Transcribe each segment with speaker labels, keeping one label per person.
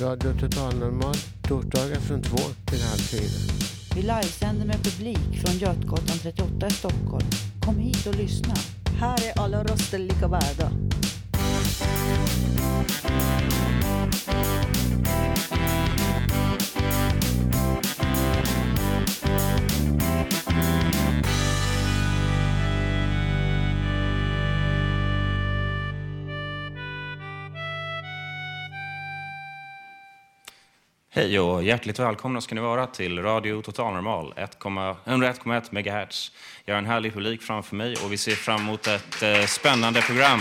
Speaker 1: Radio Total Normal, torsdagar från två till halv fyra.
Speaker 2: Vi livesänder med publik från Götgatan 38 i Stockholm. Kom hit och lyssna.
Speaker 3: Här är alla röster lika värda.
Speaker 4: Hej och hjärtligt välkomna ska ni vara till Radio Total Normal 101,1 MHz. Jag har en härlig publik framför mig och vi ser fram emot ett eh, spännande program.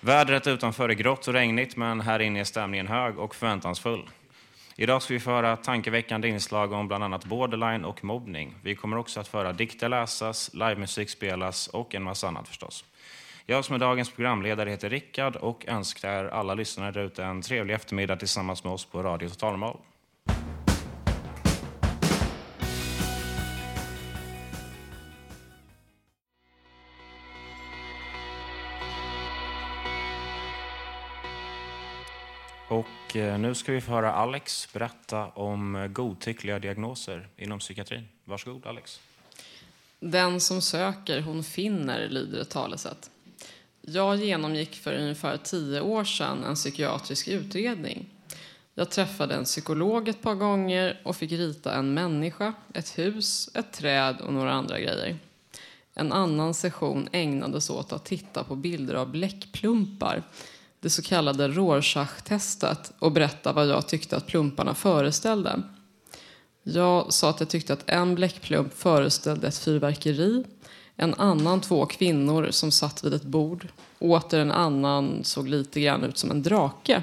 Speaker 4: Vädret utanför är grått och regnigt men här inne är stämningen hög och förväntansfull. Idag ska vi föra tankeväckande inslag om bland annat borderline och mobbning. Vi kommer också att föra dikter läsas, livemusik spelas och en massa annat förstås. Jag som är dagens programledare heter Rickard och önskar alla lyssnare där ute en trevlig eftermiddag tillsammans med oss på Radio Totalnormal. Och eh, nu ska vi få höra Alex berätta om godtyckliga diagnoser inom psykiatrin. Varsågod Alex.
Speaker 5: Den som söker, hon finner, lyder ett talesätt. Jag genomgick för ungefär tio år sedan en psykiatrisk utredning. Jag träffade en psykolog ett par gånger och fick rita en människa, ett hus, ett träd och några andra grejer. En annan session ägnades åt att titta på bilder av bläckplumpar, det så kallade Rorschach-testet, och berätta vad jag tyckte att plumparna föreställde. Jag sa att jag tyckte att en bläckplump föreställde ett fyrverkeri, en annan två kvinnor som satt vid ett bord. Åter en annan såg lite grann ut som en drake.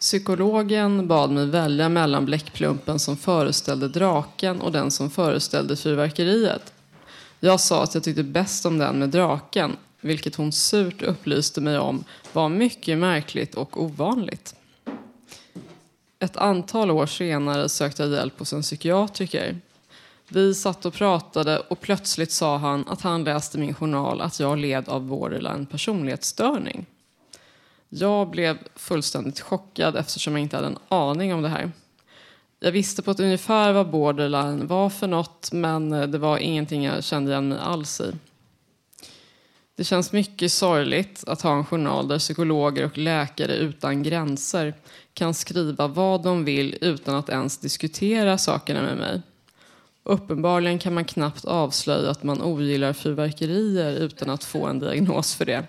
Speaker 5: Psykologen bad mig välja mellan bläckplumpen som föreställde draken och den som föreställde fyrverkeriet. Jag sa att jag tyckte bäst om den med draken, vilket hon surt upplyste mig om var mycket märkligt och ovanligt. Ett antal år senare sökte jag hjälp hos en psykiatriker. Vi satt och pratade och plötsligt sa han att han läste min journal att jag led av borderline personlighetsstörning. Jag blev fullständigt chockad eftersom jag inte hade en aning om det här. Jag visste på ett ungefär vad borderline var för något men det var ingenting jag kände igen mig alls i. Det känns mycket sorgligt att ha en journal där psykologer och läkare utan gränser kan skriva vad de vill utan att ens diskutera sakerna med mig. Uppenbarligen kan man knappt avslöja att man ogillar fyrverkerier utan att få en diagnos för det.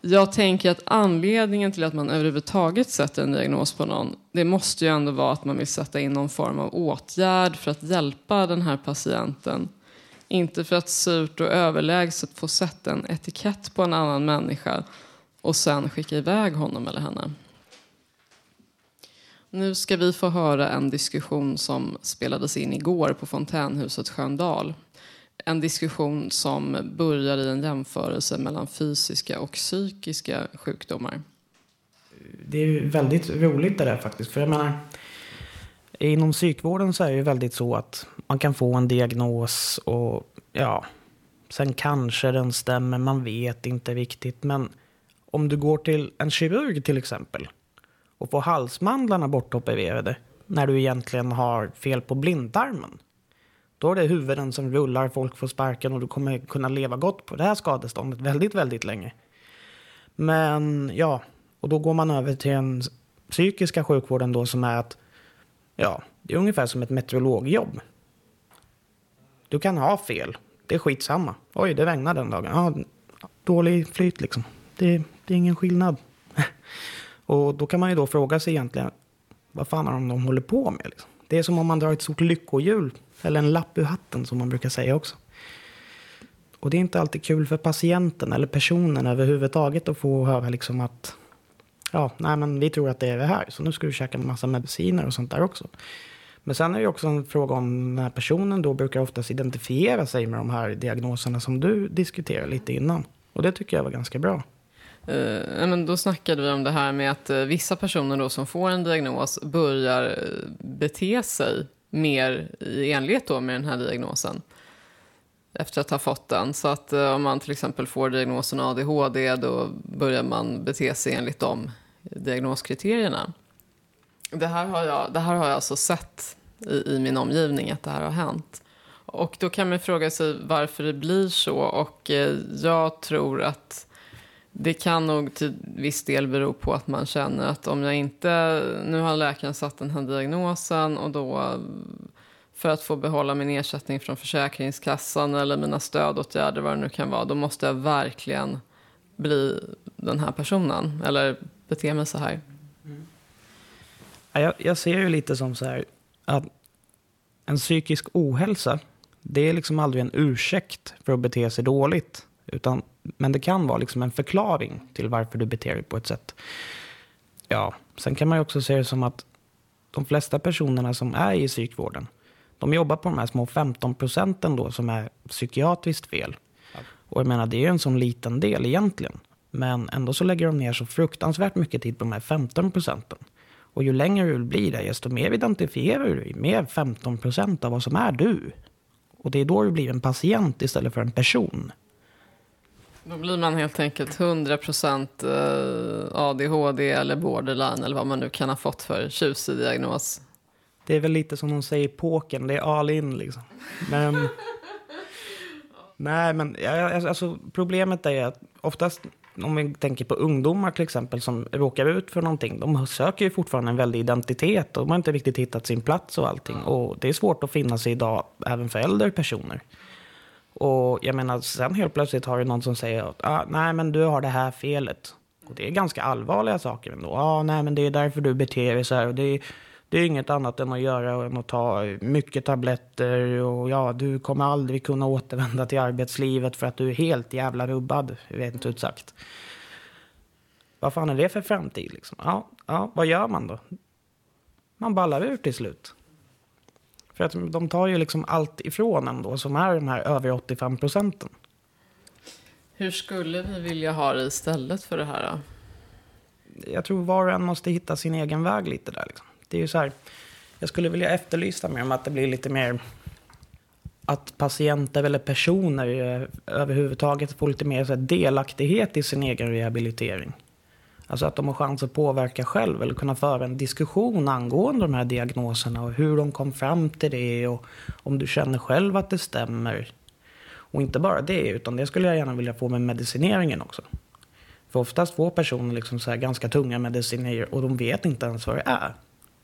Speaker 5: Jag tänker att anledningen till att man överhuvudtaget sätter en diagnos på någon, det måste ju ändå vara att man vill sätta in någon form av åtgärd för att hjälpa den här patienten. Inte för att surt och överlägset få sätta en etikett på en annan människa och sen skicka iväg honom eller henne. Nu ska vi få höra en diskussion som spelades in igår på Fontänhuset Sköndal. En diskussion som börjar i en jämförelse mellan fysiska och psykiska sjukdomar.
Speaker 6: Det är väldigt roligt det där faktiskt. För jag menar, inom psykvården så är det väldigt så att man kan få en diagnos och ja, sen kanske den stämmer, man vet inte riktigt. Men om du går till en kirurg till exempel och får halsmandlarna bortopererade när du egentligen har fel på blindtarmen. Då är det huvuden som rullar, folk får sparken och du kommer kunna leva gott på det här skadeståndet väldigt, väldigt länge. Men ja, och då går man över till den psykiska sjukvården då som är att ja, det är ungefär som ett meteorologjobb. Du kan ha fel, det är skitsamma. Oj, det regnar den dagen. Ja, dålig flyt liksom. Det, det är ingen skillnad. Och då kan man ju då fråga sig egentligen, vad fan är de håller på med? Liksom? Det är som om man drar ett stort lyckohjul, eller en lapp ur hatten som man brukar säga också. Och det är inte alltid kul för patienten eller personen överhuvudtaget att få höra liksom att ja, nej men vi tror att det är det här. Så nu ska du käka en massa mediciner och sånt där också. Men sen är det också en fråga om den här personen då brukar oftast identifiera sig med de här diagnoserna som du diskuterade lite innan. Och det tycker jag var ganska bra.
Speaker 5: Eh, men då snackade vi om det här med att eh, vissa personer då som får en diagnos börjar eh, bete sig mer i enlighet då med den här diagnosen efter att ha fått den. Så att eh, om man till exempel får diagnosen ADHD då börjar man bete sig enligt de diagnoskriterierna. Det här har jag, det här har jag alltså sett i, i min omgivning att det här har hänt. Och då kan man fråga sig varför det blir så. Och eh, jag tror att det kan nog till viss del bero på att man känner att om jag inte... Nu har läkaren satt den här diagnosen och då för att få behålla min ersättning från Försäkringskassan eller mina stödåtgärder, vad det nu kan vara, då måste jag verkligen bli den här personen eller bete mig så här.
Speaker 6: Jag, jag ser ju lite som så här att en psykisk ohälsa, det är liksom aldrig en ursäkt för att bete sig dåligt. Utan, men det kan vara liksom en förklaring till varför du beter dig på ett sätt. Ja, sen kan man ju också se det som att de flesta personerna som är i psykvården, de jobbar på de här små 15 procenten då som är psykiatriskt fel. Och jag menar, det är ju en sån liten del egentligen. Men ändå så lägger de ner så fruktansvärt mycket tid på de här 15 procenten. Och ju längre du blir där, desto mer identifierar du dig med 15 procent av vad som är du. Och det är då du blir en patient istället för en person.
Speaker 5: Då blir man helt enkelt 100% eh, ADHD eller borderline eller vad man nu kan ha fått för tjusig diagnos.
Speaker 6: Det är väl lite som de säger i pokern, det är all in liksom. Men... Nej, men alltså, problemet är att oftast om vi tänker på ungdomar till exempel som råkar ut för någonting. De söker ju fortfarande en väldig identitet. De har inte riktigt hittat sin plats och allting. Och det är svårt att finna sig idag även för äldre personer. Och jag menar, sen helt plötsligt har du någon som säger att ah, nej, men du har det här felet. Och det är ganska allvarliga saker ändå. Ah, nej, men det är därför du beter dig så här. Och det är, det är inget annat än att göra än att ta mycket tabletter och ja, du kommer aldrig kunna återvända till arbetslivet för att du är helt jävla rubbad, rent ut sagt. Vad fan är det för framtid liksom? Ja, ja, vad gör man då? Man ballar ur till slut. För att de tar ju liksom allt ifrån en då, som är de här över 85 procenten.
Speaker 5: Hur skulle vi vilja ha det istället för det här då?
Speaker 6: Jag tror var och en måste hitta sin egen väg lite där liksom. Det är ju så här, jag skulle vilja efterlysa mer om att det blir lite mer att patienter eller personer eh, överhuvudtaget får lite mer så delaktighet i sin egen rehabilitering. Alltså att de har chans att påverka själv eller kunna föra en diskussion angående de här diagnoserna och hur de kom fram till det och om du känner själv att det stämmer. Och inte bara det, utan det skulle jag gärna vilja få med medicineringen också. För oftast får personer liksom så ganska tunga mediciner och de vet inte ens vad det är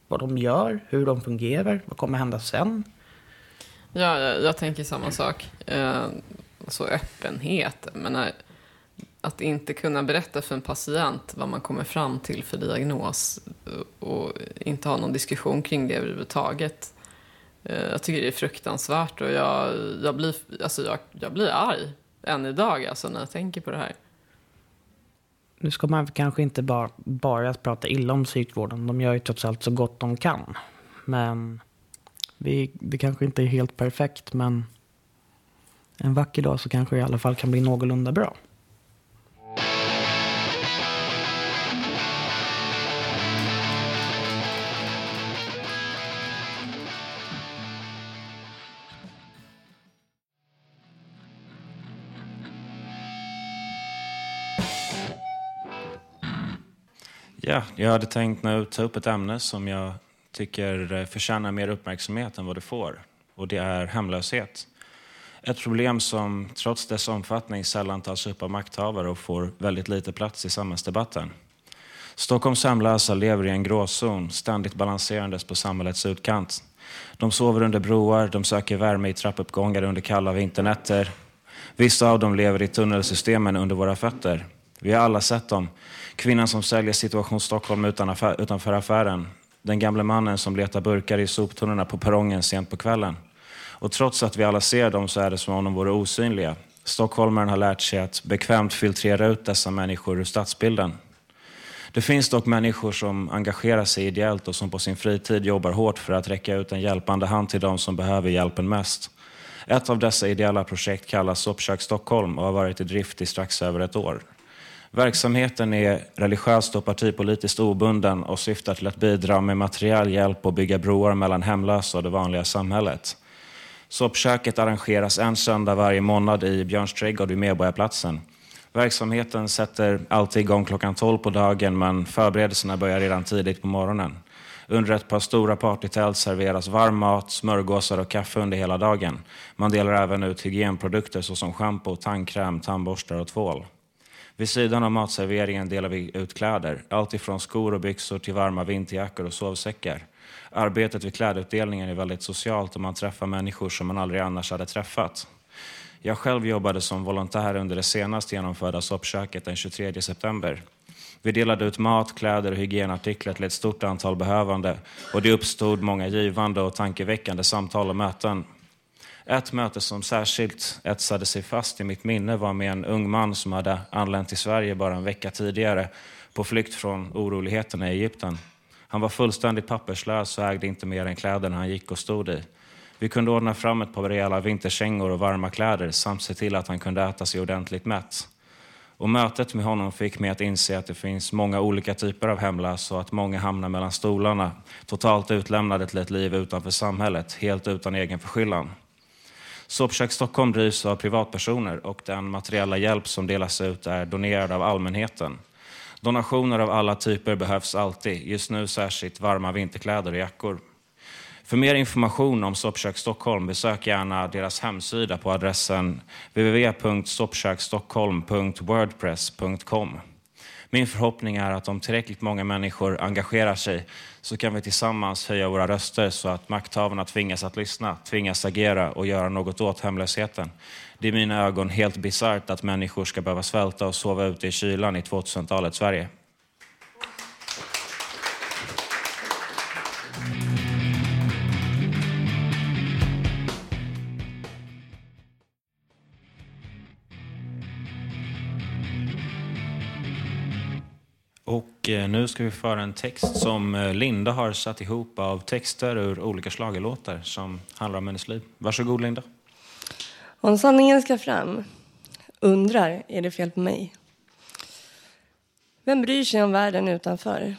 Speaker 6: vad de gör, hur de fungerar, vad kommer hända sen?
Speaker 5: Ja, jag, jag tänker samma sak. Eh, så öppenhet. Men att inte kunna berätta för en patient vad man kommer fram till för diagnos och inte ha någon diskussion kring det överhuvudtaget. Eh, jag tycker det är fruktansvärt och jag, jag, blir, alltså jag, jag blir arg än idag alltså, när jag tänker på det här
Speaker 6: nu ska man kanske inte bara, bara prata illa om psykvården. De gör ju trots allt så gott de kan. Men vi, det kanske inte är helt perfekt, men en vacker dag så kanske det i alla fall kan bli någorlunda bra.
Speaker 4: Ja, jag hade tänkt nu ta upp ett ämne som jag tycker eh, förtjänar mer uppmärksamhet än vad det får. Och det är hemlöshet. Ett problem som trots dess omfattning sällan tas upp av makthavare och får väldigt lite plats i samhällsdebatten. Stockholms hemlösa lever i en gråzon, ständigt balanserandes på samhällets utkant. De sover under broar, de söker värme i trappuppgångar under kalla vinternätter. Vissa av dem lever i tunnelsystemen under våra fötter. Vi har alla sett dem. Kvinnan som säljer Situation Stockholm utanför affären. Den gamle mannen som letar burkar i soptunnorna på perrongen sent på kvällen. Och trots att vi alla ser dem så är det som om de vore osynliga. Stockholmaren har lärt sig att bekvämt filtrera ut dessa människor ur stadsbilden. Det finns dock människor som engagerar sig ideellt och som på sin fritid jobbar hårt för att räcka ut en hjälpande hand till de som behöver hjälpen mest. Ett av dessa ideella projekt kallas Soppkök Stockholm och har varit i drift i strax över ett år. Verksamheten är religiöst och partipolitiskt obunden och syftar till att bidra med materiell hjälp och bygga broar mellan hemlösa och det vanliga samhället. Soppköket arrangeras en söndag varje månad i Björns trädgård vid Medborgarplatsen. Verksamheten sätter alltid igång klockan 12 på dagen men förberedelserna börjar redan tidigt på morgonen. Under ett par stora partytält serveras varm mat, smörgåsar och kaffe under hela dagen. Man delar även ut hygienprodukter såsom schampo, tandkräm, tandborstar och tvål. Vid sidan av matserveringen delar vi ut kläder, allt ifrån skor och byxor till varma vinterjackor och sovsäckar. Arbetet vid klädutdelningen är väldigt socialt och man träffar människor som man aldrig annars hade träffat. Jag själv jobbade som volontär under det senast genomförda soppköket den 23 september. Vi delade ut mat, kläder och hygienartiklar till ett stort antal behövande och det uppstod många givande och tankeväckande samtal och möten. Ett möte som särskilt etsade sig fast i mitt minne var med en ung man som hade anlänt till Sverige bara en vecka tidigare på flykt från oroligheterna i Egypten. Han var fullständigt papperslös och ägde inte mer än kläderna han gick och stod i. Vi kunde ordna fram ett par rejäla vinterkängor och varma kläder samt se till att han kunde äta sig ordentligt mätt. Och mötet med honom fick mig att inse att det finns många olika typer av hemlösa och att många hamnar mellan stolarna, totalt utlämnade till ett liv utanför samhället, helt utan egen förskyllan. Soppkök Stockholm drivs av privatpersoner och den materiella hjälp som delas ut är donerad av allmänheten. Donationer av alla typer behövs alltid, just nu särskilt varma vinterkläder och jackor. För mer information om Soppkök Stockholm besök gärna deras hemsida på adressen www.soppkökstockholm.wordpress.com. Min förhoppning är att om tillräckligt många människor engagerar sig så kan vi tillsammans höja våra röster så att makthavarna tvingas att lyssna, tvingas agera och göra något åt hemlösheten. Det är i mina ögon helt bisarrt att människor ska behöva svälta och sova ute i kylan i 2000-talets Sverige. Eh, nu ska vi föra en text som eh, Linda har satt ihop av texter ur olika schlagerlåtar som handlar om hennes liv. Varsågod Linda.
Speaker 7: Om sanningen ska fram, undrar, är det fel på mig? Vem bryr sig om världen utanför?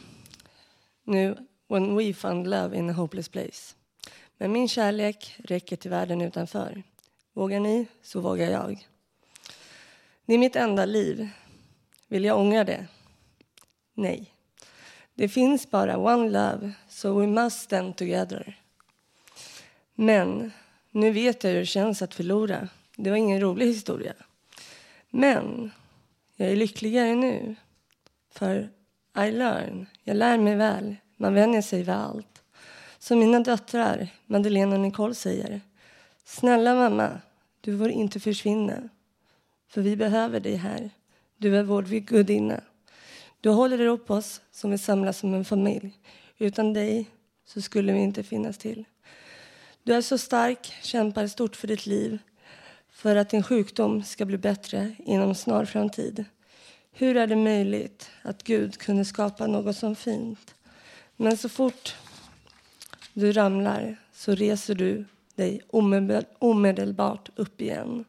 Speaker 7: Nu, when we found love in a hopeless place. Men min kärlek räcker till världen utanför. Vågar ni, så vågar jag. Det är mitt enda liv. Vill jag ångra det? Nej. Det finns bara one love, so we must stand together. Men nu vet jag hur det känns att förlora. Det var ingen rolig historia. Men jag är lyckligare nu. För I learn. Jag lär mig väl. Man vänjer sig vid allt. Som mina döttrar, Madeleine och Nicole, säger. Snälla mamma, du får inte försvinna. För vi behöver dig här. Du är vår gudinna. Du håller upp oss som vi samlas som en familj. Utan dig så skulle vi inte finnas till. Du är så stark, kämpar stort för ditt liv för att din sjukdom ska bli bättre inom snar framtid. Hur är det möjligt att Gud kunde skapa något så fint? Men så fort du ramlar så reser du dig omedelbart upp igen.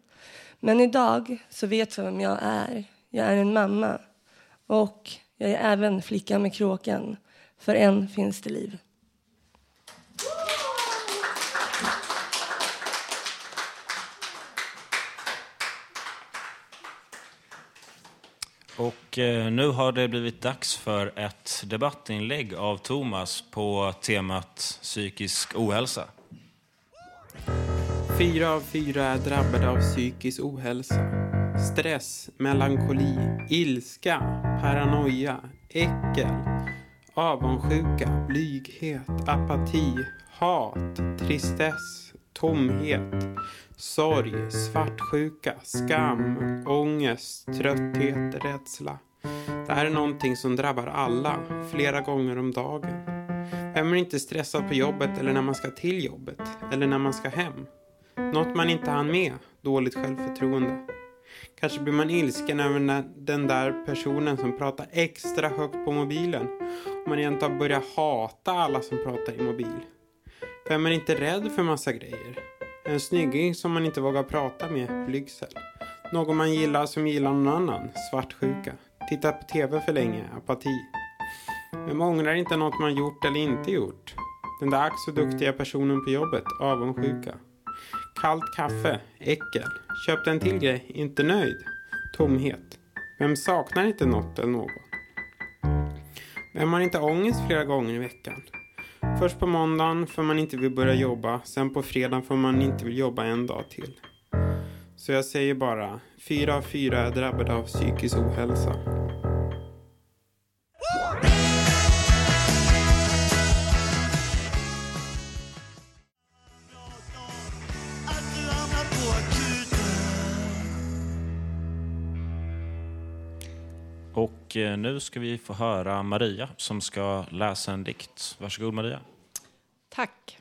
Speaker 7: Men idag så vet jag vem jag är. Jag är en mamma och jag är även flickan med kråkan. För än finns det liv.
Speaker 4: Och eh, nu har det blivit dags för ett debattinlägg av Thomas på temat psykisk ohälsa.
Speaker 8: Fyra av fyra är drabbade av psykisk ohälsa. Stress, melankoli, ilska, paranoia, äckel, avundsjuka, blyghet, apati, hat, tristess, tomhet, sorg, svartsjuka, skam, ångest, trötthet, rädsla. Det här är någonting som drabbar alla, flera gånger om dagen. Vem är inte stressad på jobbet eller när man ska till jobbet? Eller när man ska hem? Något man inte hann med, dåligt självförtroende. Kanske blir man ilsken över den där personen som pratar extra högt på mobilen. Och man egentligen börjar hata alla som pratar i mobil. För är man inte rädd för massa grejer? En snygging som man inte vågar prata med, blygsel. Någon man gillar som gillar någon annan, svartsjuka. Titta på TV för länge, apati. Men man ångrar inte något man gjort eller inte gjort. Den där ack så duktiga personen på jobbet, avundsjuka. Kallt kaffe, äckel. Köpte en till grej, inte nöjd. Tomhet. Vem saknar inte något eller någon? Vem har inte ångest flera gånger i veckan? Först på måndagen för man inte vill börja jobba, sen på fredagen för man inte vill jobba en dag till. Så jag säger bara, fyra av fyra är drabbade av psykisk ohälsa.
Speaker 4: Och eh, nu ska vi få höra Maria som ska läsa en dikt. Varsågod Maria.
Speaker 9: Tack.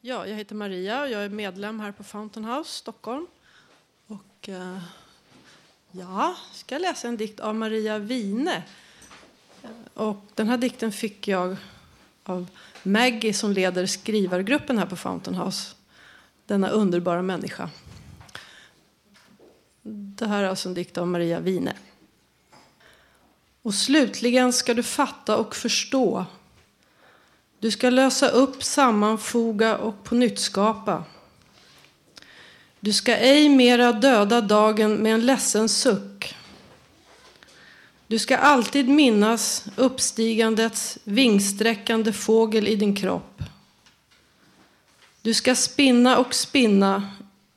Speaker 9: Ja, jag heter Maria och jag är medlem här på Fountain House, Stockholm. Och eh, ja, ska läsa en dikt av Maria Wine. Och den här dikten fick jag av Maggie som leder skrivargruppen här på Fountain House. Denna underbara människa. Det här är alltså en dikt av Maria Wine. Och slutligen ska du fatta och förstå. Du ska lösa upp, sammanfoga och på nytt skapa. Du ska ej mera döda dagen med en ledsen suck. Du ska alltid minnas uppstigandets vingsträckande fågel i din kropp. Du ska spinna och spinna,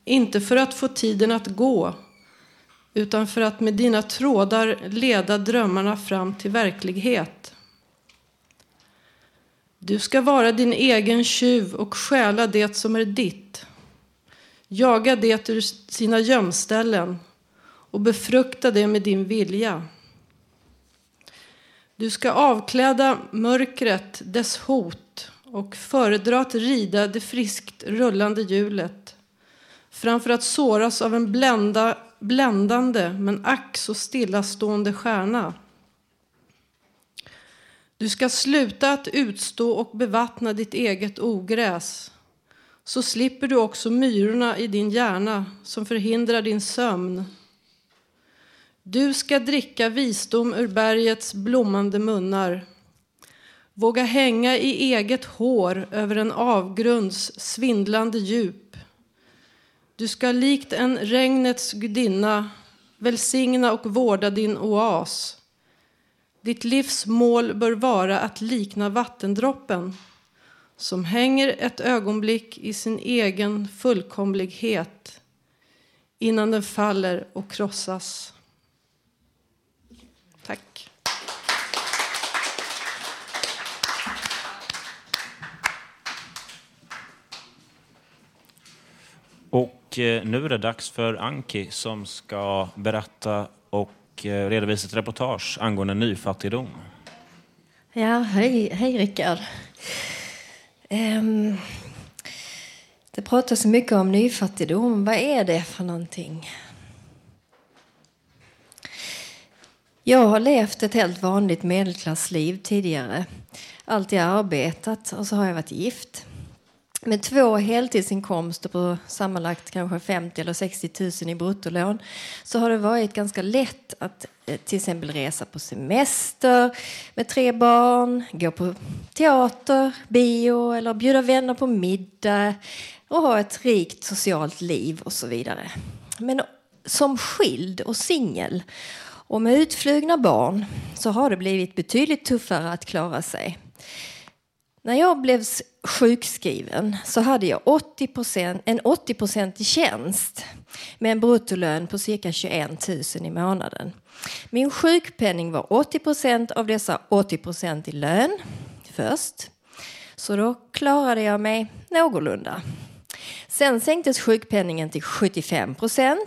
Speaker 9: inte för att få tiden att gå utan för att med dina trådar leda drömmarna fram till verklighet. Du ska vara din egen tjuv och stjäla det som är ditt. Jaga det ur sina gömställen och befrukta det med din vilja. Du ska avkläda mörkret dess hot och föredra att rida det friskt rullande hjulet framför att såras av en blända bländande men ack så stillastående stjärna. Du ska sluta att utstå och bevattna ditt eget ogräs. Så slipper du också myrorna i din hjärna som förhindrar din sömn. Du ska dricka visdom ur bergets blommande munnar. Våga hänga i eget hår över en avgrunds svindlande djup du ska likt en regnets gudinna välsigna och vårda din oas. Ditt livs mål bör vara att likna vattendroppen som hänger ett ögonblick i sin egen fullkomlighet innan den faller och krossas. Tack.
Speaker 4: Och Eh, nu är det dags för Anki som ska berätta och eh, redovisa ett reportage angående nyfattigdom.
Speaker 10: Ja, hej, hej Rickard. Um, det pratas mycket om nyfattigdom. Vad är det för någonting? Jag har levt ett helt vanligt medelklassliv tidigare. Alltid arbetat och så har jag varit gift med två heltidsinkomster på sammanlagt kanske 50 eller 60 000 i bruttolån så har det varit ganska lätt att eh, till exempel resa på semester med tre barn, gå på teater, bio eller bjuda vänner på middag och ha ett rikt socialt liv och så vidare. Men som skild och singel och med utflugna barn så har det blivit betydligt tuffare att klara sig. När jag blev sjukskriven så hade jag 80 en 80-procentig tjänst med en bruttolön på cirka 21 000 i månaden. Min sjukpenning var 80% av dessa 80% i lön först. Så då klarade jag mig någorlunda. Sen sänktes sjukpenningen till 75%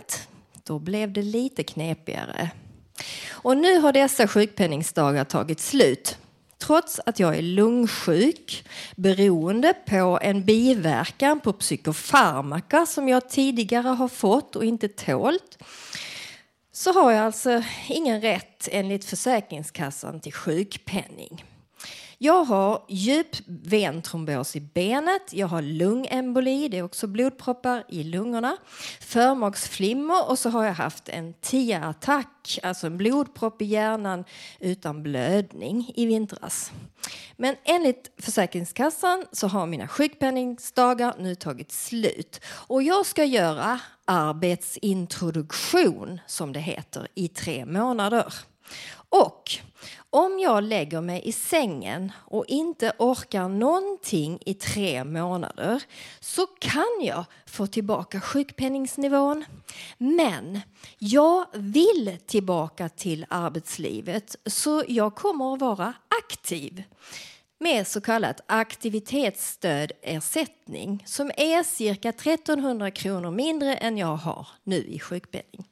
Speaker 10: Då blev det lite knepigare. Och nu har dessa sjukpenningsdagar tagit slut trots att jag är lungsjuk beroende på en biverkan på psykofarmaka som jag tidigare har fått och inte tålt så har jag alltså ingen rätt enligt Försäkringskassan till sjukpenning. Jag har djup ventrombos i benet, jag har lungemboli, det är också blodproppar i lungorna, förmaksflimmer och så har jag haft en TIA-attack, alltså en blodpropp i hjärnan utan blödning i vintras. Men enligt Försäkringskassan så har mina sjukpenningsdagar nu tagit slut och jag ska göra arbetsintroduktion, som det heter, i tre månader. Och om jag lägger mig i sängen och inte orkar någonting i tre månader så kan jag få tillbaka sjukpenningsnivån. Men jag vill tillbaka till arbetslivet så jag kommer att vara aktiv med så kallat aktivitetsstödersättning som är cirka 1300 kronor mindre än jag har nu i sjukpenning.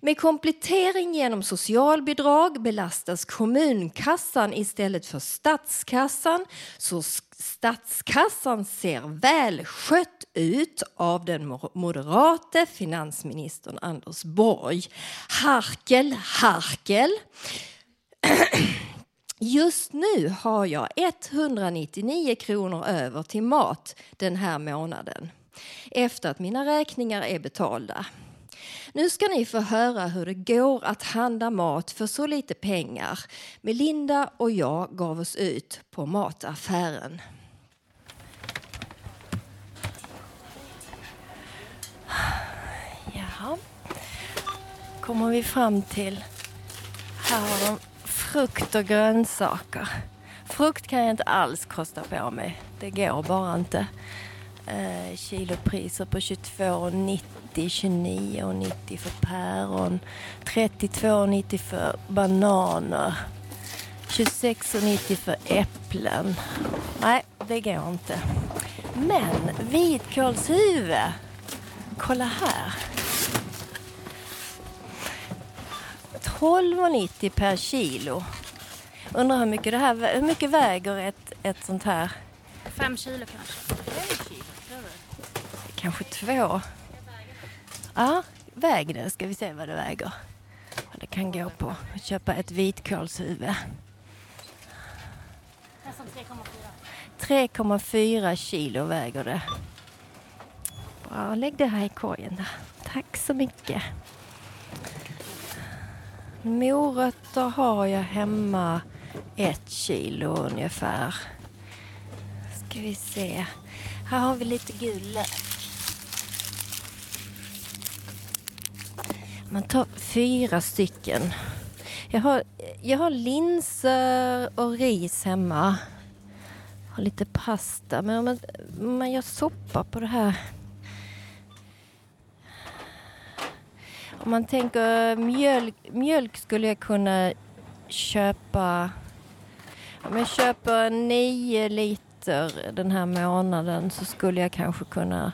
Speaker 10: Med komplettering genom socialbidrag belastas kommunkassan istället för statskassan så statskassan ser välskött ut av den moderate finansministern Anders Borg. Harkel, harkel. Just nu har jag 199 kronor över till mat den här månaden efter att mina räkningar är betalda. Nu ska ni få höra hur det går att handla mat för så lite pengar. Melinda och jag gav oss ut på mataffären. Jaha. Kommer vi fram till... Här har de frukt och grönsaker. Frukt kan jag inte alls kosta på mig. Det går bara inte. Eh, kilopriser på 22,90 29,90 för päron, 32,90 för bananer, 26,90 för äpplen. Nej, det går inte. Men vitkålshuvud, kolla här. 12,90 per kilo. Undrar hur mycket, det här, hur mycket väger ett, ett sånt här?
Speaker 11: Fem kilo kanske. Fem kilo,
Speaker 10: Kanske två. Ja, väg den Ska vi se vad det väger. Vad det kan gå på. Köpa ett vitkålshuvud.
Speaker 11: Nästan
Speaker 10: 3,4 kilo väger det. Bra, lägg det här i korgen där. Tack så mycket. Morötter har jag hemma ett kilo ungefär. Ska vi se. Här har vi lite gul lök. Man tar fyra stycken. Jag har, jag har linser och ris hemma. Jag har lite pasta. Men om man, om man gör soppa på det här. Om man tänker mjölk, mjölk skulle jag kunna köpa. Om jag köper nio liter den här månaden så skulle jag kanske kunna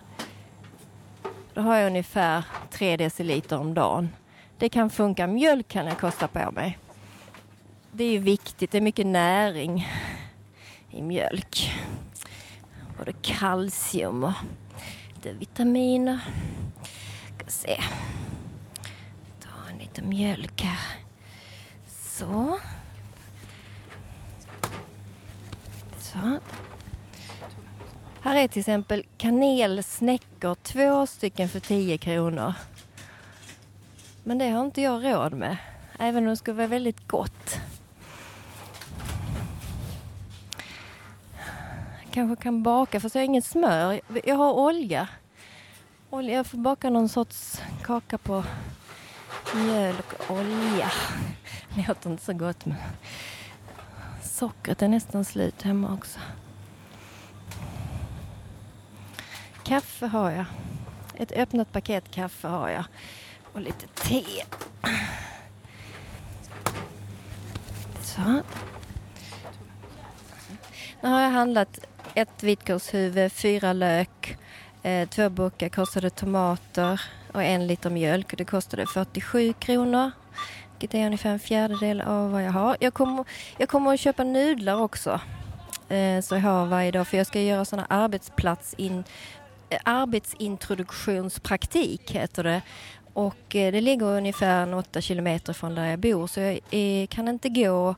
Speaker 10: då har jag ungefär 3 deciliter om dagen. Det kan funka. Mjölk kan jag kosta på mig. Det är ju viktigt. Det är mycket näring i mjölk. Både kalcium och lite vitaminer. Ska se. Ta en liten mjölk här. Så. Så. Här är till exempel kanelsnäckor, två stycken för 10 kronor. Men det har inte jag råd med, även om det skulle vara väldigt gott. Kanske kan baka, fast jag har inget smör. Jag har olja. olja. Jag får baka någon sorts kaka på mjöl och olja. Det låter inte så gott men sockret är nästan slut hemma också. Kaffe har jag. Ett öppnat paket kaffe har jag. Och lite te. Så. Nu har jag handlat ett vitkålshuvud, fyra lök, eh, två burkar kostade tomater och en liter mjölk. Det kostade 47 kronor. vilket är ungefär en fjärdedel av vad jag har. Jag kommer, jag kommer att köpa nudlar också. Eh, så jag har varje dag, för jag ska göra sådana arbetsplatsin, arbetsintroduktionspraktik heter det. Och eh, det ligger ungefär 8 kilometer från där jag bor så jag kan inte gå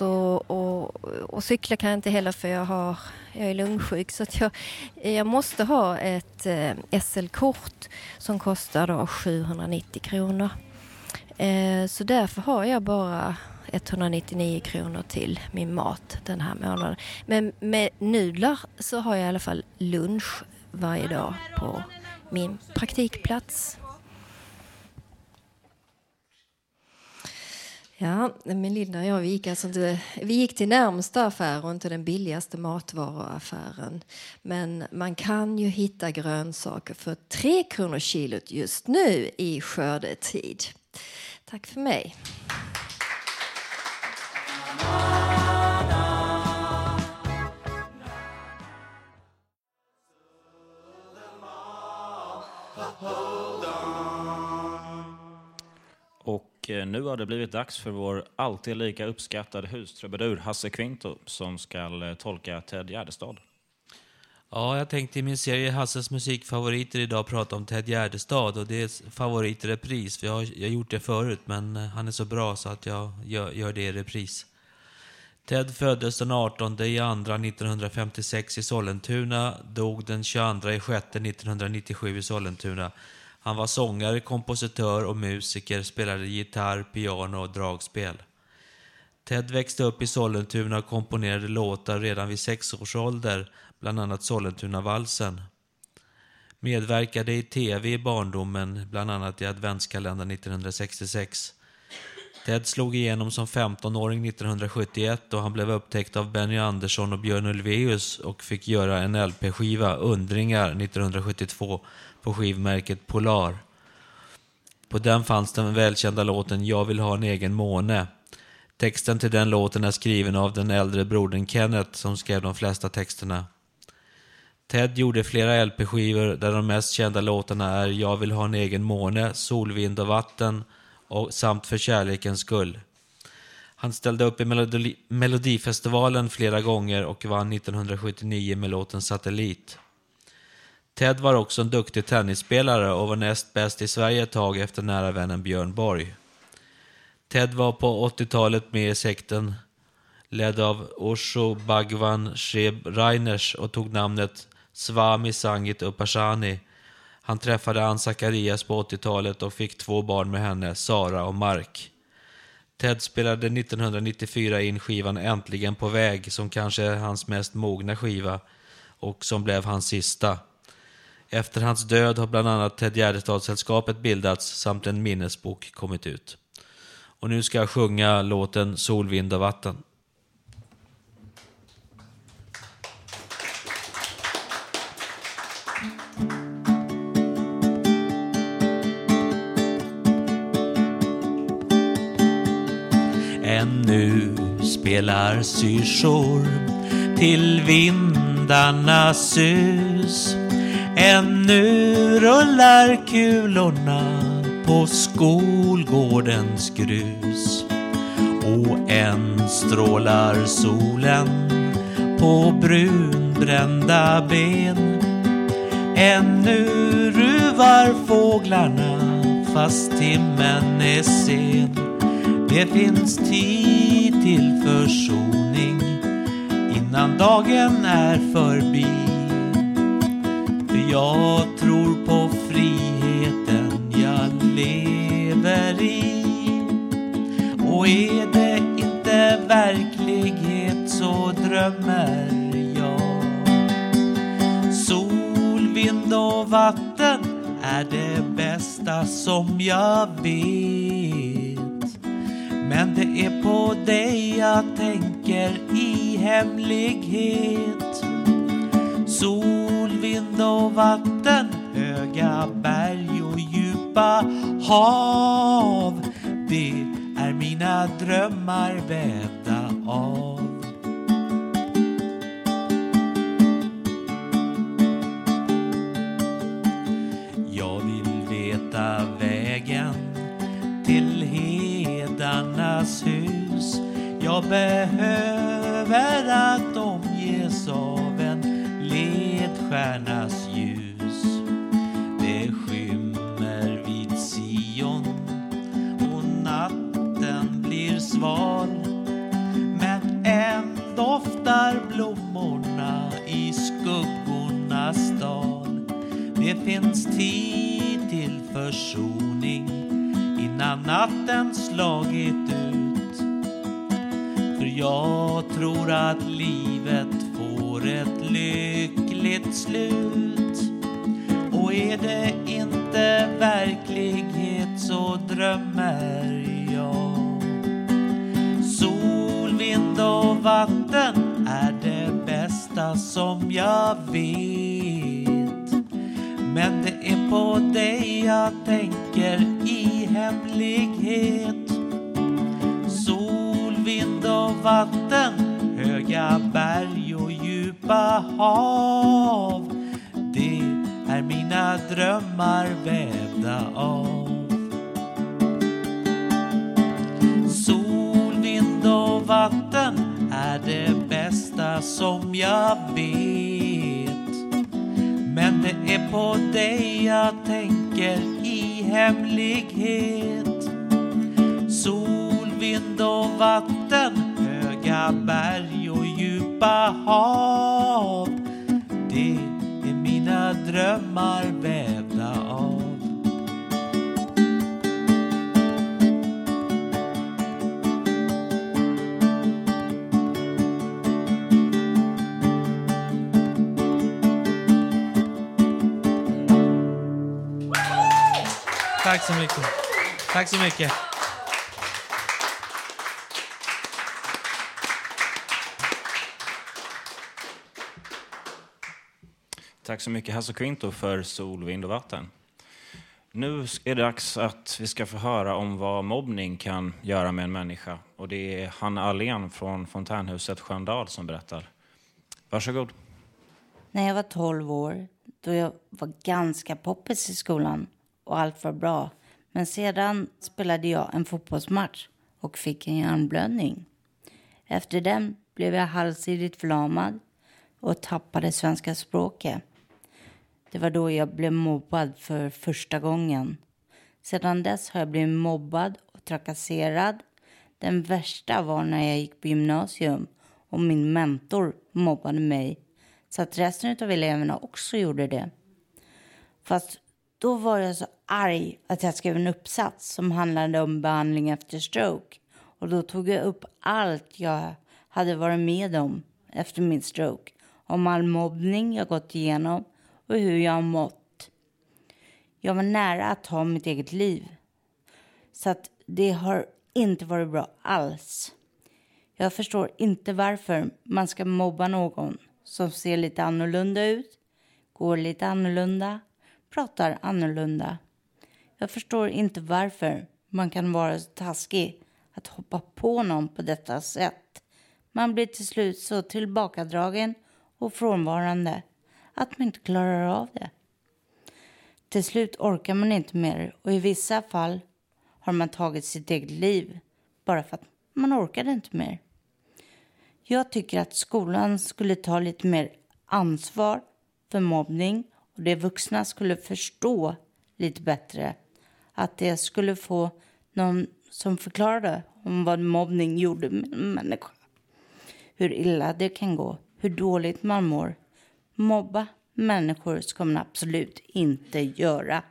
Speaker 10: så, och, och cykla kan jag inte heller för jag, har, jag är lungsjuk. Så att jag, jag måste ha ett eh, SL-kort som kostar då 790 kronor. Eh, så därför har jag bara 199 kronor till min mat den här månaden. Men med nudlar så har jag i alla fall lunch varje dag på min praktikplats. Ja, men Linda och jag vi gick, alltså inte, vi gick till närmsta affär och inte den billigaste matvaruaffären. Men man kan ju hitta grönsaker för 3 kronor kilot just nu i skördetid. Tack för mig.
Speaker 4: Och eh, nu har det blivit dags för vår alltid lika uppskattade hustrubadur Hasse Kvinto som ska eh, tolka Ted Gärdestad.
Speaker 12: Ja, jag tänkte i min serie Hasses musikfavoriter idag prata om Ted Gärdestad och det är favorit i repris. För jag har, jag har gjort det förut, men eh, han är så bra så att jag gör, gör det i repris. Ted föddes den 18 i andra 1956 i Sollentuna, dog den 22 i sjätte 1997 i Sollentuna. Han var sångare, kompositör och musiker, spelade gitarr, piano och dragspel. Ted växte upp i Sollentuna och komponerade låtar redan vid sex års ålder, bland annat Sollentunavalsen. Medverkade i tv i barndomen, bland annat i Adventskalendern 1966. Ted slog igenom som 15-åring 1971 och han blev upptäckt av Benny Andersson och Björn Ulvaeus och fick göra en LP-skiva, Undringar, 1972 på skivmärket Polar. På den fanns den välkända låten Jag vill ha en egen måne. Texten till den låten är skriven av den äldre brodern Kenneth som skrev de flesta texterna. Ted gjorde flera LP-skivor där de mest kända låtarna är Jag vill ha en egen måne, Solvind och vatten och samt För kärlekens skull. Han ställde upp i Melodi Melodifestivalen flera gånger och vann 1979 med låten Satellit. Ted var också en duktig tennisspelare och var näst bäst i Sverige ett tag efter nära vännen Björn Borg. Ted var på 80-talet med i sekten ledd av Osho Bhagwan Sheb Reiners och tog namnet Swami Sangit Upashani. Han träffade Ann Zacharias på 80-talet och fick två barn med henne, Sara och Mark. Ted spelade 1994 in skivan Äntligen på väg som kanske är hans mest mogna skiva och som blev hans sista. Efter hans död har bland annat Ted Gärdestad-sällskapet bildats samt en minnesbok kommit ut. Och nu ska jag sjunga låten Sol, vind och vatten. Ännu spelar syrsor till vindarnas sus. Ännu rullar kulorna på skolgårdens grus. Och än strålar solen på brunbrända ben. Ännu ruvar fåglarna fast timmen är sen. Det finns tid till försoning innan dagen är förbi. För jag tror på friheten jag lever i. Och är det inte verklighet så drömmer jag. Sol, vind och vatten är det bästa som jag vet. Men det är på dig jag tänker i hemlighet Sol, vind och vatten, höga berg och djupa hav. Det är mina drömmar vävda av.
Speaker 13: behöver att omges av en ledstjärnas ljus. Det skymmer vid Sion och natten blir sval. Men än doftar blommorna i skuggornas dal. Det finns tid till försoning innan natten slagit jag tror att livet får ett lyckligt slut. Och är det inte verklighet så drömmer jag. Sol, vind och vatten är det bästa som jag vet. Men det är på dig jag tänker i hemlighet. Vatten, höga berg och djupa hav. Det är mina drömmar vävda av. Sol, vind och vatten är det bästa som jag vet. Men det är på dig jag tänker i hemlighet. Sol, vind och vatten, höga berg och djupa hav. Det är mina drömmar vävda av. Tack så mycket. Tack så mycket.
Speaker 4: Tack så mycket Hasse Quinto för Sol, vind och vatten. Nu är det dags att vi ska få höra om vad mobbning kan göra med en människa. Och det är Hanna Allén från Fontänhuset Sköndal som berättar. Varsågod.
Speaker 14: När jag var 12 år, då jag var ganska poppis i skolan och allt var bra. Men sedan spelade jag en fotbollsmatch och fick en hjärnblödning. Efter den blev jag halvsidigt förlamad och tappade svenska språket. Det var då jag blev mobbad för första gången. Sedan dess har jag blivit mobbad och trakasserad. Den värsta var när jag gick på gymnasium och min mentor mobbade mig så att resten av eleverna också gjorde det. Fast då var jag så arg att jag skrev en uppsats som handlade om behandling efter stroke. Och då tog jag upp allt jag hade varit med om efter min stroke. Om all mobbning jag gått igenom och hur jag har mått. Jag var nära att ta mitt eget liv. Så att det har inte varit bra alls. Jag förstår inte varför man ska mobba någon som ser lite annorlunda ut, går lite annorlunda, pratar annorlunda. Jag förstår inte varför man kan vara så taskig att hoppa på någon på detta sätt. Man blir till slut så tillbakadragen och frånvarande att man inte klarar av det. Till slut orkar man inte mer och i vissa fall har man tagit sitt eget liv bara för att man orkade inte mer. Jag tycker att skolan skulle ta lite mer ansvar för mobbning och de vuxna skulle förstå lite bättre att det skulle få någon som förklarade om vad mobbning gjorde med en människa. Hur illa det kan gå, hur dåligt man mår. Mobba människor ska man absolut inte göra.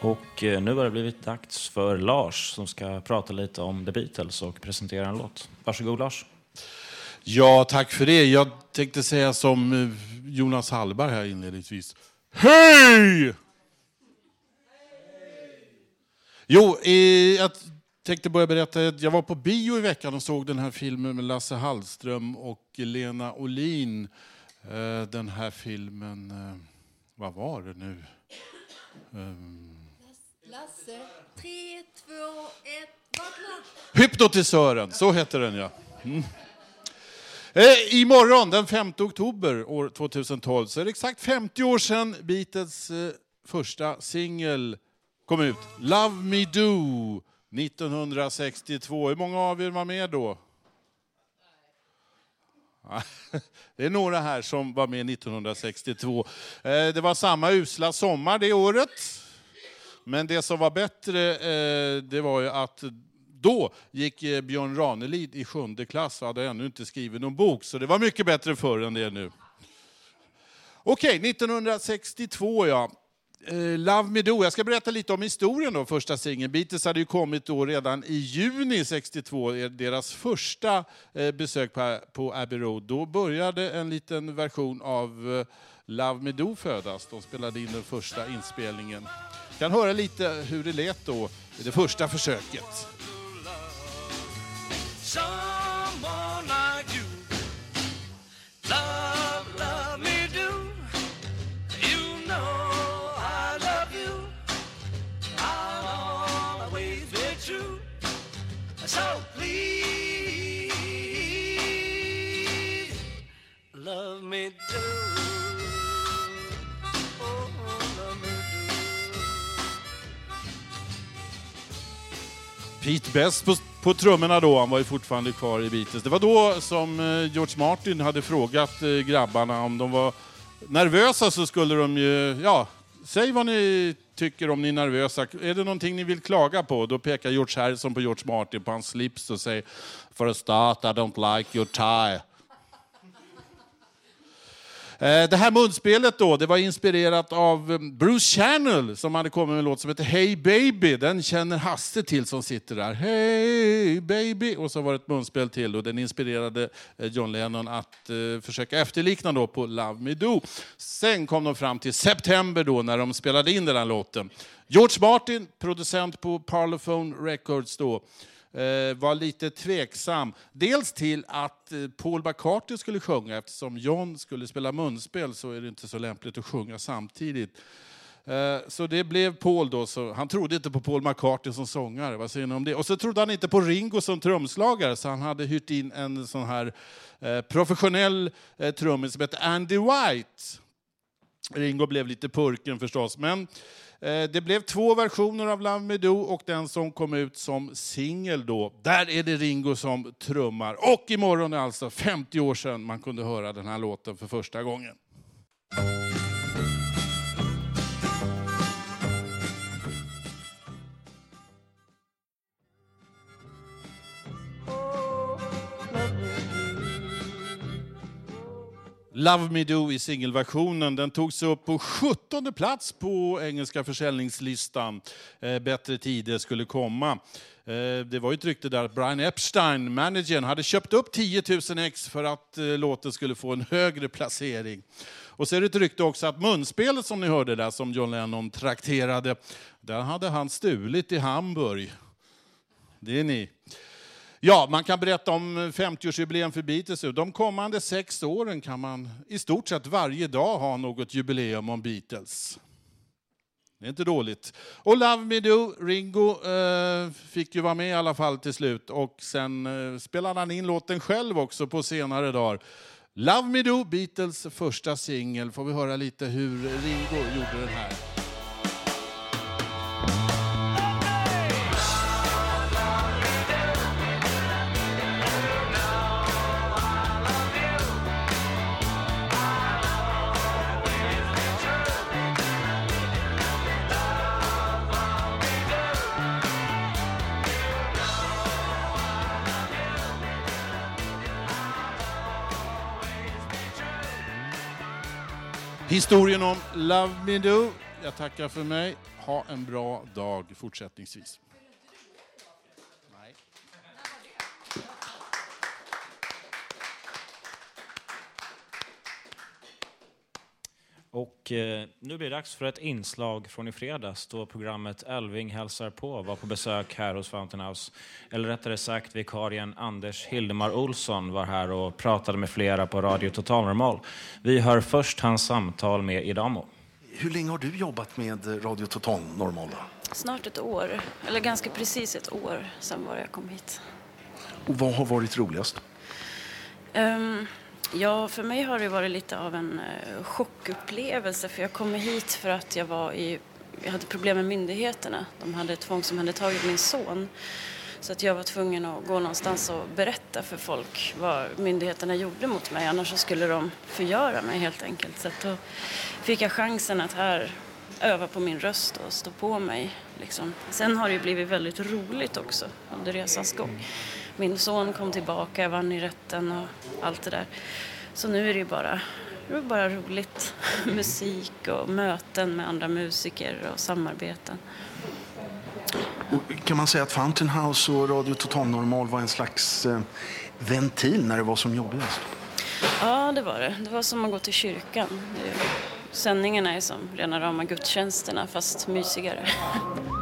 Speaker 4: Och eh, nu har det blivit dags för Lars som ska prata lite om The Beatles och presentera en låt. Varsågod Lars.
Speaker 15: Ja, tack för det. Jag tänkte säga som eh, Jonas Hallberg här inledningsvis. Hej! Jo, eh, jag tänkte börja berätta. Jag var på bio i veckan och såg den här filmen med Lasse Hallström och Lena Olin. Eh, den här filmen, eh, vad var det nu?
Speaker 16: Lasse, tre, två, ett, vattna!
Speaker 15: Hypnotisören, så heter den ja. Mm. Eh, imorgon, den 5 oktober år 2012, så är det exakt 50 år sedan Beatles eh, första singel kom ut. Love Me Do 1962. Hur många av er var med då? Det är några här som var med 1962. Eh, det var samma usla sommar det året. Men det som var bättre, eh, det var ju att då gick eh, Björn Ranelid i sjunde klass och hade ännu inte skrivit någon bok, så det var mycket bättre förr än det är nu. Okej, okay, 1962 ja. Eh, Love Me Do. Jag ska berätta lite om historien då, första singeln. Beatles hade ju kommit då redan i juni 62, eh, deras första besök på Abbey Road. Då började en liten version av Love Me Do födas. De spelade in den första inspelningen. Jag kan höra lite hur det lät då i det första försöket. Sean. Pete Best på på trummorna då, han var ju fortfarande kvar i Beatles. Det var då som eh, George Martin hade frågat eh, grabbarna om de var nervösa så skulle de ju, ja, säg vad ni tycker om ni är nervösa. Är det någonting ni vill klaga på? Då pekar George Harrison på George Martin på hans slips och säger For a start I don't like your tie. Eh, det här munspelet då, det var inspirerat av mm, Bruce Channel som hade kommit med en låt som heter Hey Baby. Den känner Hasse till som sitter där. Hey Baby! Och så var det ett munspel till och den inspirerade eh, John Lennon att uh, försöka efterlikna då på Love Me Do. Sen kom de fram till september då när de spelade in den här låten. George Martin, producent på Parlophone Records då, Eh, Eh, var lite tveksam. Dels till att eh, Paul McCartney skulle sjunga, eftersom John skulle spela munspel så är det inte så lämpligt att sjunga samtidigt. Eh, så det blev Paul då, så han trodde inte på Paul McCartney som sångare. Vad säger ni om det? Och så trodde han inte på Ringo som trumslagare, så han hade hyrt in en sån här professionell trummis som hette Andy White. Ringo blev lite purken förstås, men Eh, Eh, det blev två versioner av Love Me Do och den som kom ut som singel då, där är det Ringo som trummar. Och imorgon är alltså 50 år sedan man kunde höra den här låten för första gången. Love Me Do i singelversionen. Den togs upp på 17 plats på engelska försäljningslistan. Eh, bättre tider skulle komma. Eh, det var ju ett rykte där att Brian Epstein, managern, hade köpt upp 10 000 ex för att eh, låten skulle få en högre placering. Och så är det ett rykte också att munspelet som ni hörde där, som John Lennon trakterade, där hade han stulit i Hamburg. Det är ni. Ja, man kan berätta om 50-årsjubileum för Beatles. De kommande sex åren kan man i stort sett varje dag ha något jubileum om Beatles. Det är inte dåligt. Och Love Me Do, Ringo eh, fick ju vara med i alla fall till slut. Och sen eh, spelade han in låten själv också på senare dagar. Love Me Do, Beatles första singel. Får vi höra lite hur Ringo gjorde den här. Historien om Love Me Do. Jag tackar för mig. Ha en bra dag fortsättningsvis.
Speaker 4: Och eh, nu blir det dags för ett inslag från i fredags då programmet Elving hälsar på var på besök här hos Fountain House. Eller rättare sagt, vikarien Anders Hildemar Olsson var här och pratade med flera på Radio Total Normal. Vi hör först hans samtal med Idamo.
Speaker 16: Hur länge har du jobbat med Radio Total Normal?
Speaker 17: Snart ett år, eller ganska precis ett år sedan var jag kom hit.
Speaker 16: Och vad har varit roligast?
Speaker 17: Ehm, ja, för mig har det varit lite av en eh, chockupplevelse för jag kom hit för att jag var i jag hade problem med myndigheterna. De hade tvångsomhändertagit min son. Så att jag var tvungen att gå någonstans och berätta för folk vad myndigheterna gjorde mot mig. Annars så skulle de förgöra mig helt enkelt. Så då fick jag chansen att här öva på min röst och stå på mig. Liksom. Sen har det ju blivit väldigt roligt också under resans gång. Min son kom tillbaka, jag vann i rätten och allt det där. Så nu är det ju bara, det är bara roligt. Musik och möten med andra musiker och samarbeten.
Speaker 16: Och kan man säga att Fountain House och Radio Total Normal var en slags eh, ventil när det var som jobbigast?
Speaker 17: Ja, det var det. Det var som att gå till kyrkan. Sändningarna är som rena rama gudstjänsterna, fast mysigare.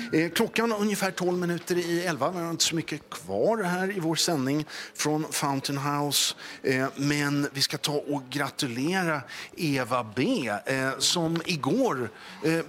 Speaker 16: klockan ungefär 12 minuter i 11. Vi har inte så mycket kvar här i vår sändning från Fountain House. Eh, men vi ska ta och gratulera Eva B eh, som igår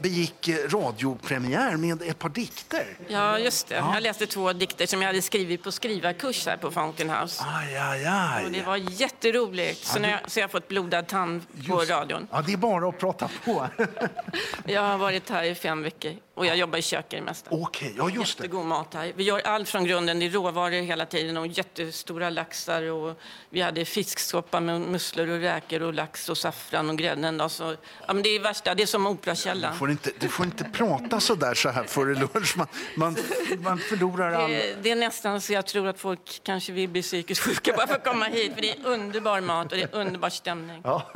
Speaker 16: begick radiopremiär med ett par dikter.
Speaker 18: Ja, just det. Ja. Jag läste två dikter som jag hade skrivit på skrivarkurs här på Fountain House.
Speaker 16: Aj, aj, aj.
Speaker 18: Och det var jätteroligt. Så, ja, det... jag, så jag har fått blodad tand på just. radion.
Speaker 16: Ja, det är bara att prata på.
Speaker 18: jag har varit här i fem veckor och jag jobbar i köket mesta.
Speaker 16: Okej, okay, ja just
Speaker 18: det. Jättegod mat här. Vi gör allt från grunden. Det är råvaror hela tiden och jättestora laxar. Och vi hade fisksoppa med musslor och räkor och lax och saffran och grädden. Så, ja, men det är värsta, det är som Operakällaren.
Speaker 16: Du får inte, du får inte prata så där så här före lunch. Man, man, man förlorar all...
Speaker 18: Det, det, är nästan så jag tror att folk kanske vill bli psykiskt sjuka bara för att komma hit. För det är underbar mat och det är underbar stämning.
Speaker 16: Ja.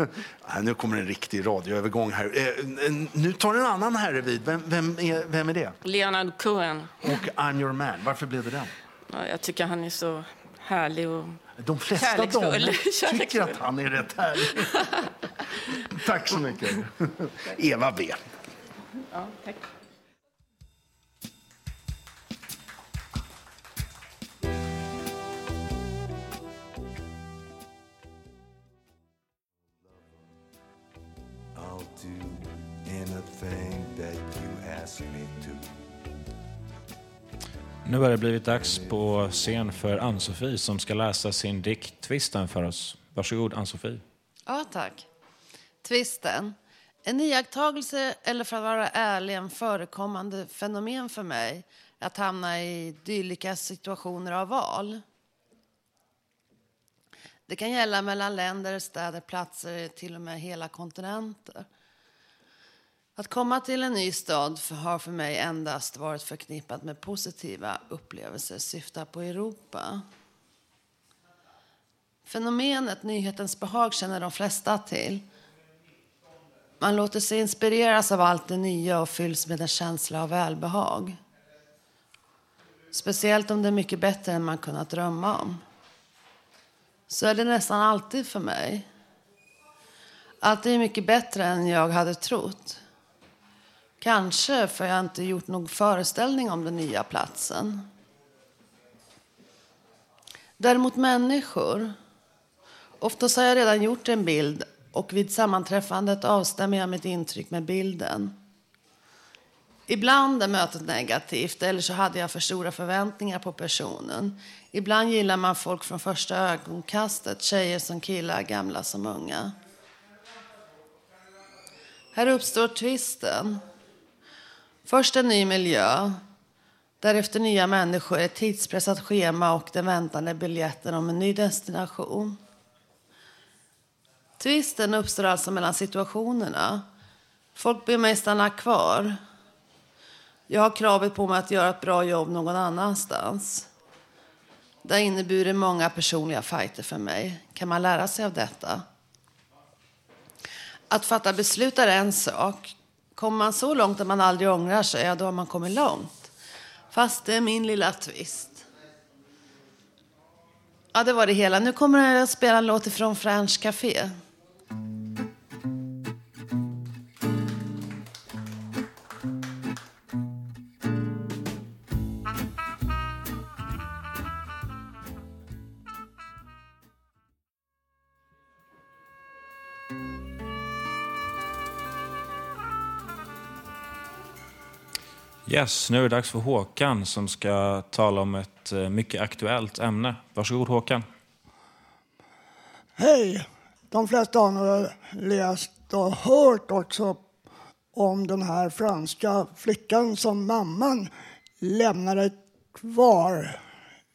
Speaker 16: Nu kommer en riktig radioövergång här. Eh, nu tar en annan herre vid. Vem, vem är, vem är det?
Speaker 18: Leonard Cohen.
Speaker 16: Och I'm your man. Varför blev det den?
Speaker 18: Ja, jag tycker han är så härlig och
Speaker 16: De flesta damer tycker att han är rätt härlig. tack så mycket. Eva B.
Speaker 18: Ja, tack.
Speaker 4: Nu har det blivit dags på scen för Ann-Sofie som ska läsa sin dikt Tvisten för oss. Varsågod Ann-Sofie.
Speaker 19: Ja, tack. Tvisten. En iakttagelse, eller för att vara ärlig, en förekommande fenomen för mig att hamna i dylika situationer av val. Det kan gälla mellan länder, städer, platser, till och med hela kontinenter. Att komma till en ny stad har för mig endast varit förknippat med positiva upplevelser syftar på Europa. Fenomenet nyhetens behag känner de flesta till. Man låter sig inspireras av allt det nya och fylls med en känsla av välbehag. Speciellt om det är mycket bättre än man kunnat drömma om. Så är det nästan alltid för mig. Allt är mycket bättre än jag hade trott. Kanske för jag inte gjort någon föreställning om den nya platsen. Däremot människor. Oftast har jag redan gjort en bild och vid sammanträffandet avstämmer jag mitt intryck med bilden. Ibland är mötet negativt eller så hade jag för stora förväntningar på personen. Ibland gillar man folk från första ögonkastet, tjejer som killar, gamla som unga. Här uppstår tvisten. Först en ny miljö, därefter nya människor, ett tidspressat schema och den väntande biljetten om en ny destination. Tvisten uppstår alltså mellan situationerna. Folk ber mig stanna kvar. Jag har kravet på mig att göra ett bra jobb någon annanstans. Det har inneburit många personliga fighter för mig. Kan man lära sig av detta? Att fatta beslut är en sak. Kommer man så långt att man aldrig ångrar sig, ja, då har man kommit långt. Fast det är min lilla twist. Ja, det var det hela. Nu kommer jag att spela en låt ifrån French Café.
Speaker 4: Yes, nu är det dags för Håkan som ska tala om ett eh, mycket aktuellt ämne. Varsågod Håkan.
Speaker 20: Hej! De flesta har nog läst och hört också om den här franska flickan som mamman lämnade kvar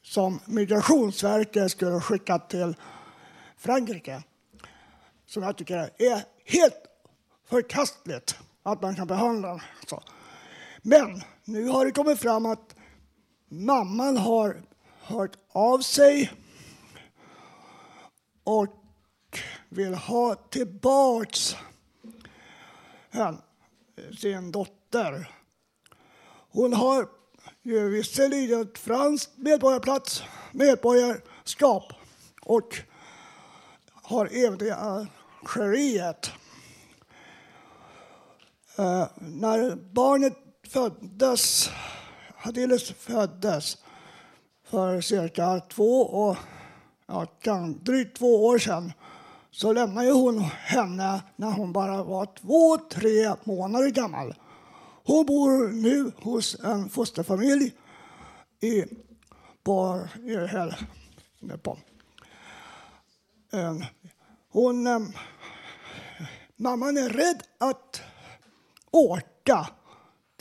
Speaker 20: som Migrationsverket skulle skicka till Frankrike. Som jag tycker är helt förkastligt att man kan behandla så. Men nu har det kommit fram att mamman har hört av sig och vill ha tillbaks sin dotter. Hon har ju visserligen ett franskt medborgarplats, medborgarskap och har även det Algeriet. Eh, när barnet föddes, Hadilis föddes för cirka två och ja, drygt två år sedan så lämnade hon henne när hon bara var två, tre månader gammal. Hon bor nu hos en fosterfamilj i, på, i, här, på. Hon, eh, mamman är rädd att åka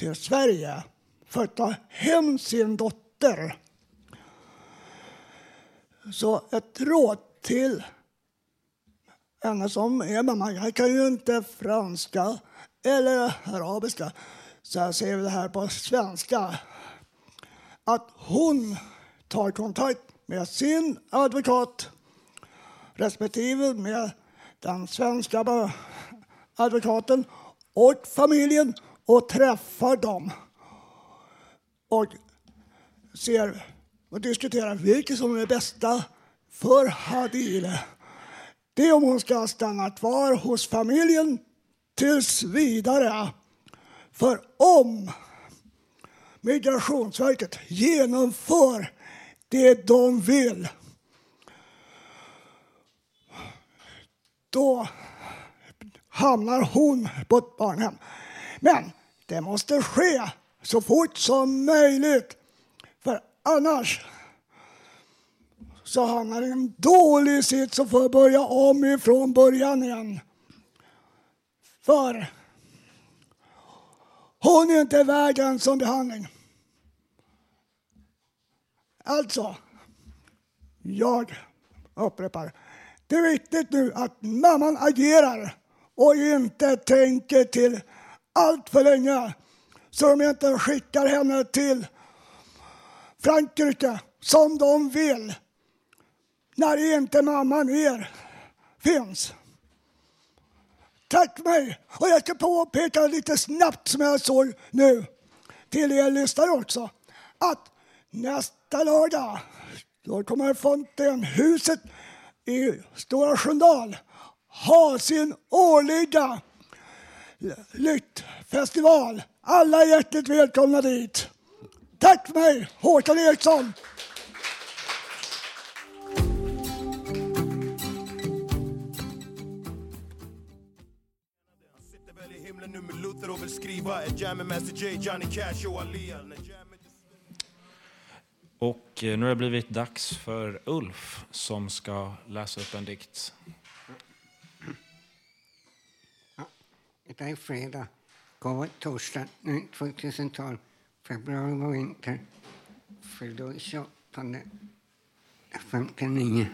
Speaker 20: till Sverige för att ta hem sin dotter. Så ett råd till henne som är mamma. Jag kan ju inte franska eller arabiska, så jag säger det här på svenska. Att hon tar kontakt med sin advokat respektive med den svenska advokaten och familjen och träffar dem och ser och diskuterar vilket som är bästa för Hadile. Det är om hon ska stanna kvar hos familjen tills vidare. För om Migrationsverket genomför det de vill då hamnar hon på ett barnhem. Men det måste ske så fort som möjligt. För annars så hamnar i en dålig sits och får börja om ifrån början igen. För hon är inte värd en sån behandling. Alltså, jag upprepar. Det är viktigt nu att mamman agerar och inte tänker till allt för länge så de inte skickar henne till Frankrike som de vill när inte mamma mer finns. Tack mig! Och jag ska påpeka lite snabbt som jag såg nu till er lyssnare också att nästa lördag då kommer fontänhuset i Stora Sköndal ha sin årliga Lyktfestival. Alla är hjärtligt välkomna dit. Tack för mig, Håkan Eriksson.
Speaker 4: Och eh, nu har det blivit dags för Ulf som ska läsa upp en dikt.
Speaker 21: Idag är fredag, går torsdag, nu 2012, februari var vinter. Fyllde 28, 59.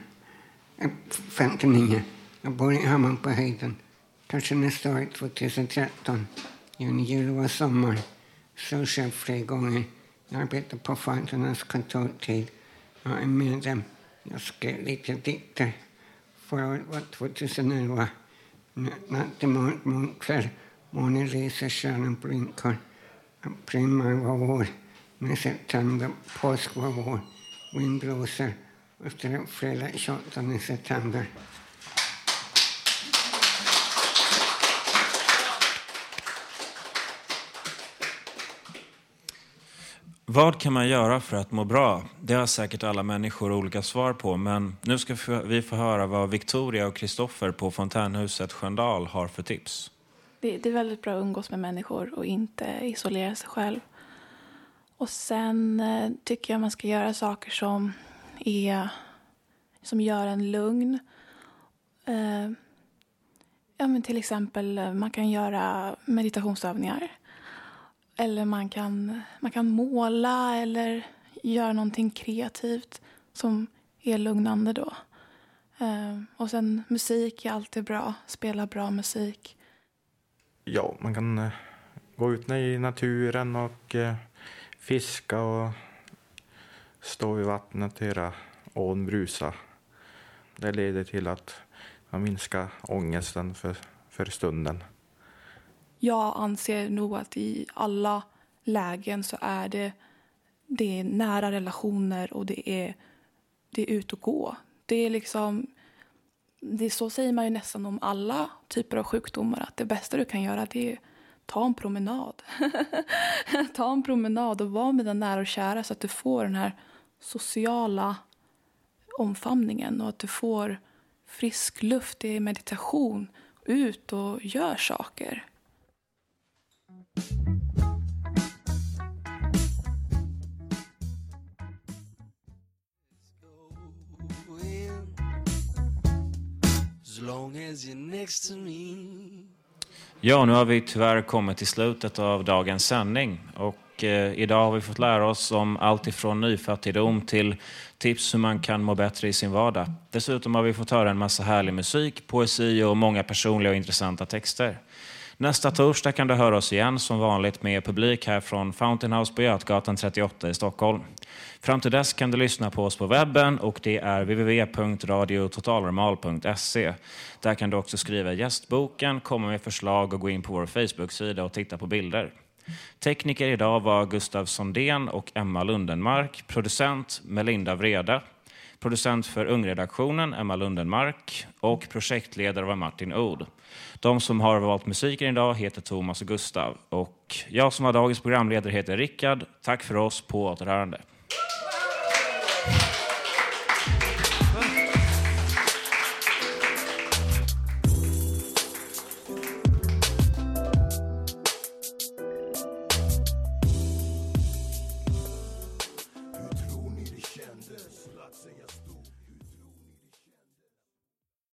Speaker 21: 59. Jag bor i Hammar på höjden. Kanske nästa år, 2013. Juni, juli och sommar. Souschef flera gånger. Jag arbetar på Fountainers kontortid. Jag är medlem. Jag skrev lite dikter. Förra året var 2011. Natten munkar, månen lyser, stjärnan blinkar. April, maj var vår, med september, påsk var vår. Vind blåser efter fredag 28 september.
Speaker 4: Vad kan man göra för att må bra? Det har säkert alla människor olika svar på, men nu ska vi få höra vad Victoria och Kristoffer på Fontänhuset Sköndal har för tips.
Speaker 22: Det, det, är väldigt bra att umgås med människor och inte isolera sig själv.
Speaker 23: Och sen eh, tycker jag man ska göra saker som, är, som gör en lugn. Eh, ja, men till exempel eh, man kan göra meditationsövningar. Eller man kan, man kan måla eller göra någonting kreativt som är lugnande då. Eh, och sen musik är alltid bra. Spela bra musik.
Speaker 22: Ja, man kan eh, gå ut i naturen och eh, fiska och stå vid vattnet och höra ån brusa. Det leder till att man minskar ångesten för, för stunden.
Speaker 23: Jag anser nog att i alla lägen så är det, det är nära relationer och det är, det är ut och gå. Det är liksom, det så säger man ju nästan om alla typer av sjukdomar att det bästa du kan göra det är ta en promenad. ta en promenad och var med dina nära och kära så att du får den här sociala omfamningen och att du får frisk luft i meditation. Ut och gör saker.
Speaker 4: Ja, nu har vi tyvärr kommit till slutet av dagens sändning. Och eh, idag har vi fått lära oss om allt ifrån nyfattigdom till tips hur man kan må bättre i sin vardag. Dessutom har vi fått höra en massa härlig musik, poesi och många personliga och intressanta texter. Nästa torsdag kan du höra oss igen som vanligt med publik här från Fountain House på Götgatan 38 i Stockholm. Fram till dess kan du lyssna på oss på webben och det är www.radiototalnormal.se. Där kan du också skriva gästboken, komma med förslag och gå in på vår Facebook-sida och titta på bilder. Tekniker idag var Gustav Sondén och Emma Lundenmark. Producent Melinda Vreda. Producent för Ungredaktionen Emma Lundenmark och projektledare var Martin Oud. De som har valt musiken idag heter Thomas och Gustav och jag som var dagens programledare heter Rickard. Tack för oss, på återhörande.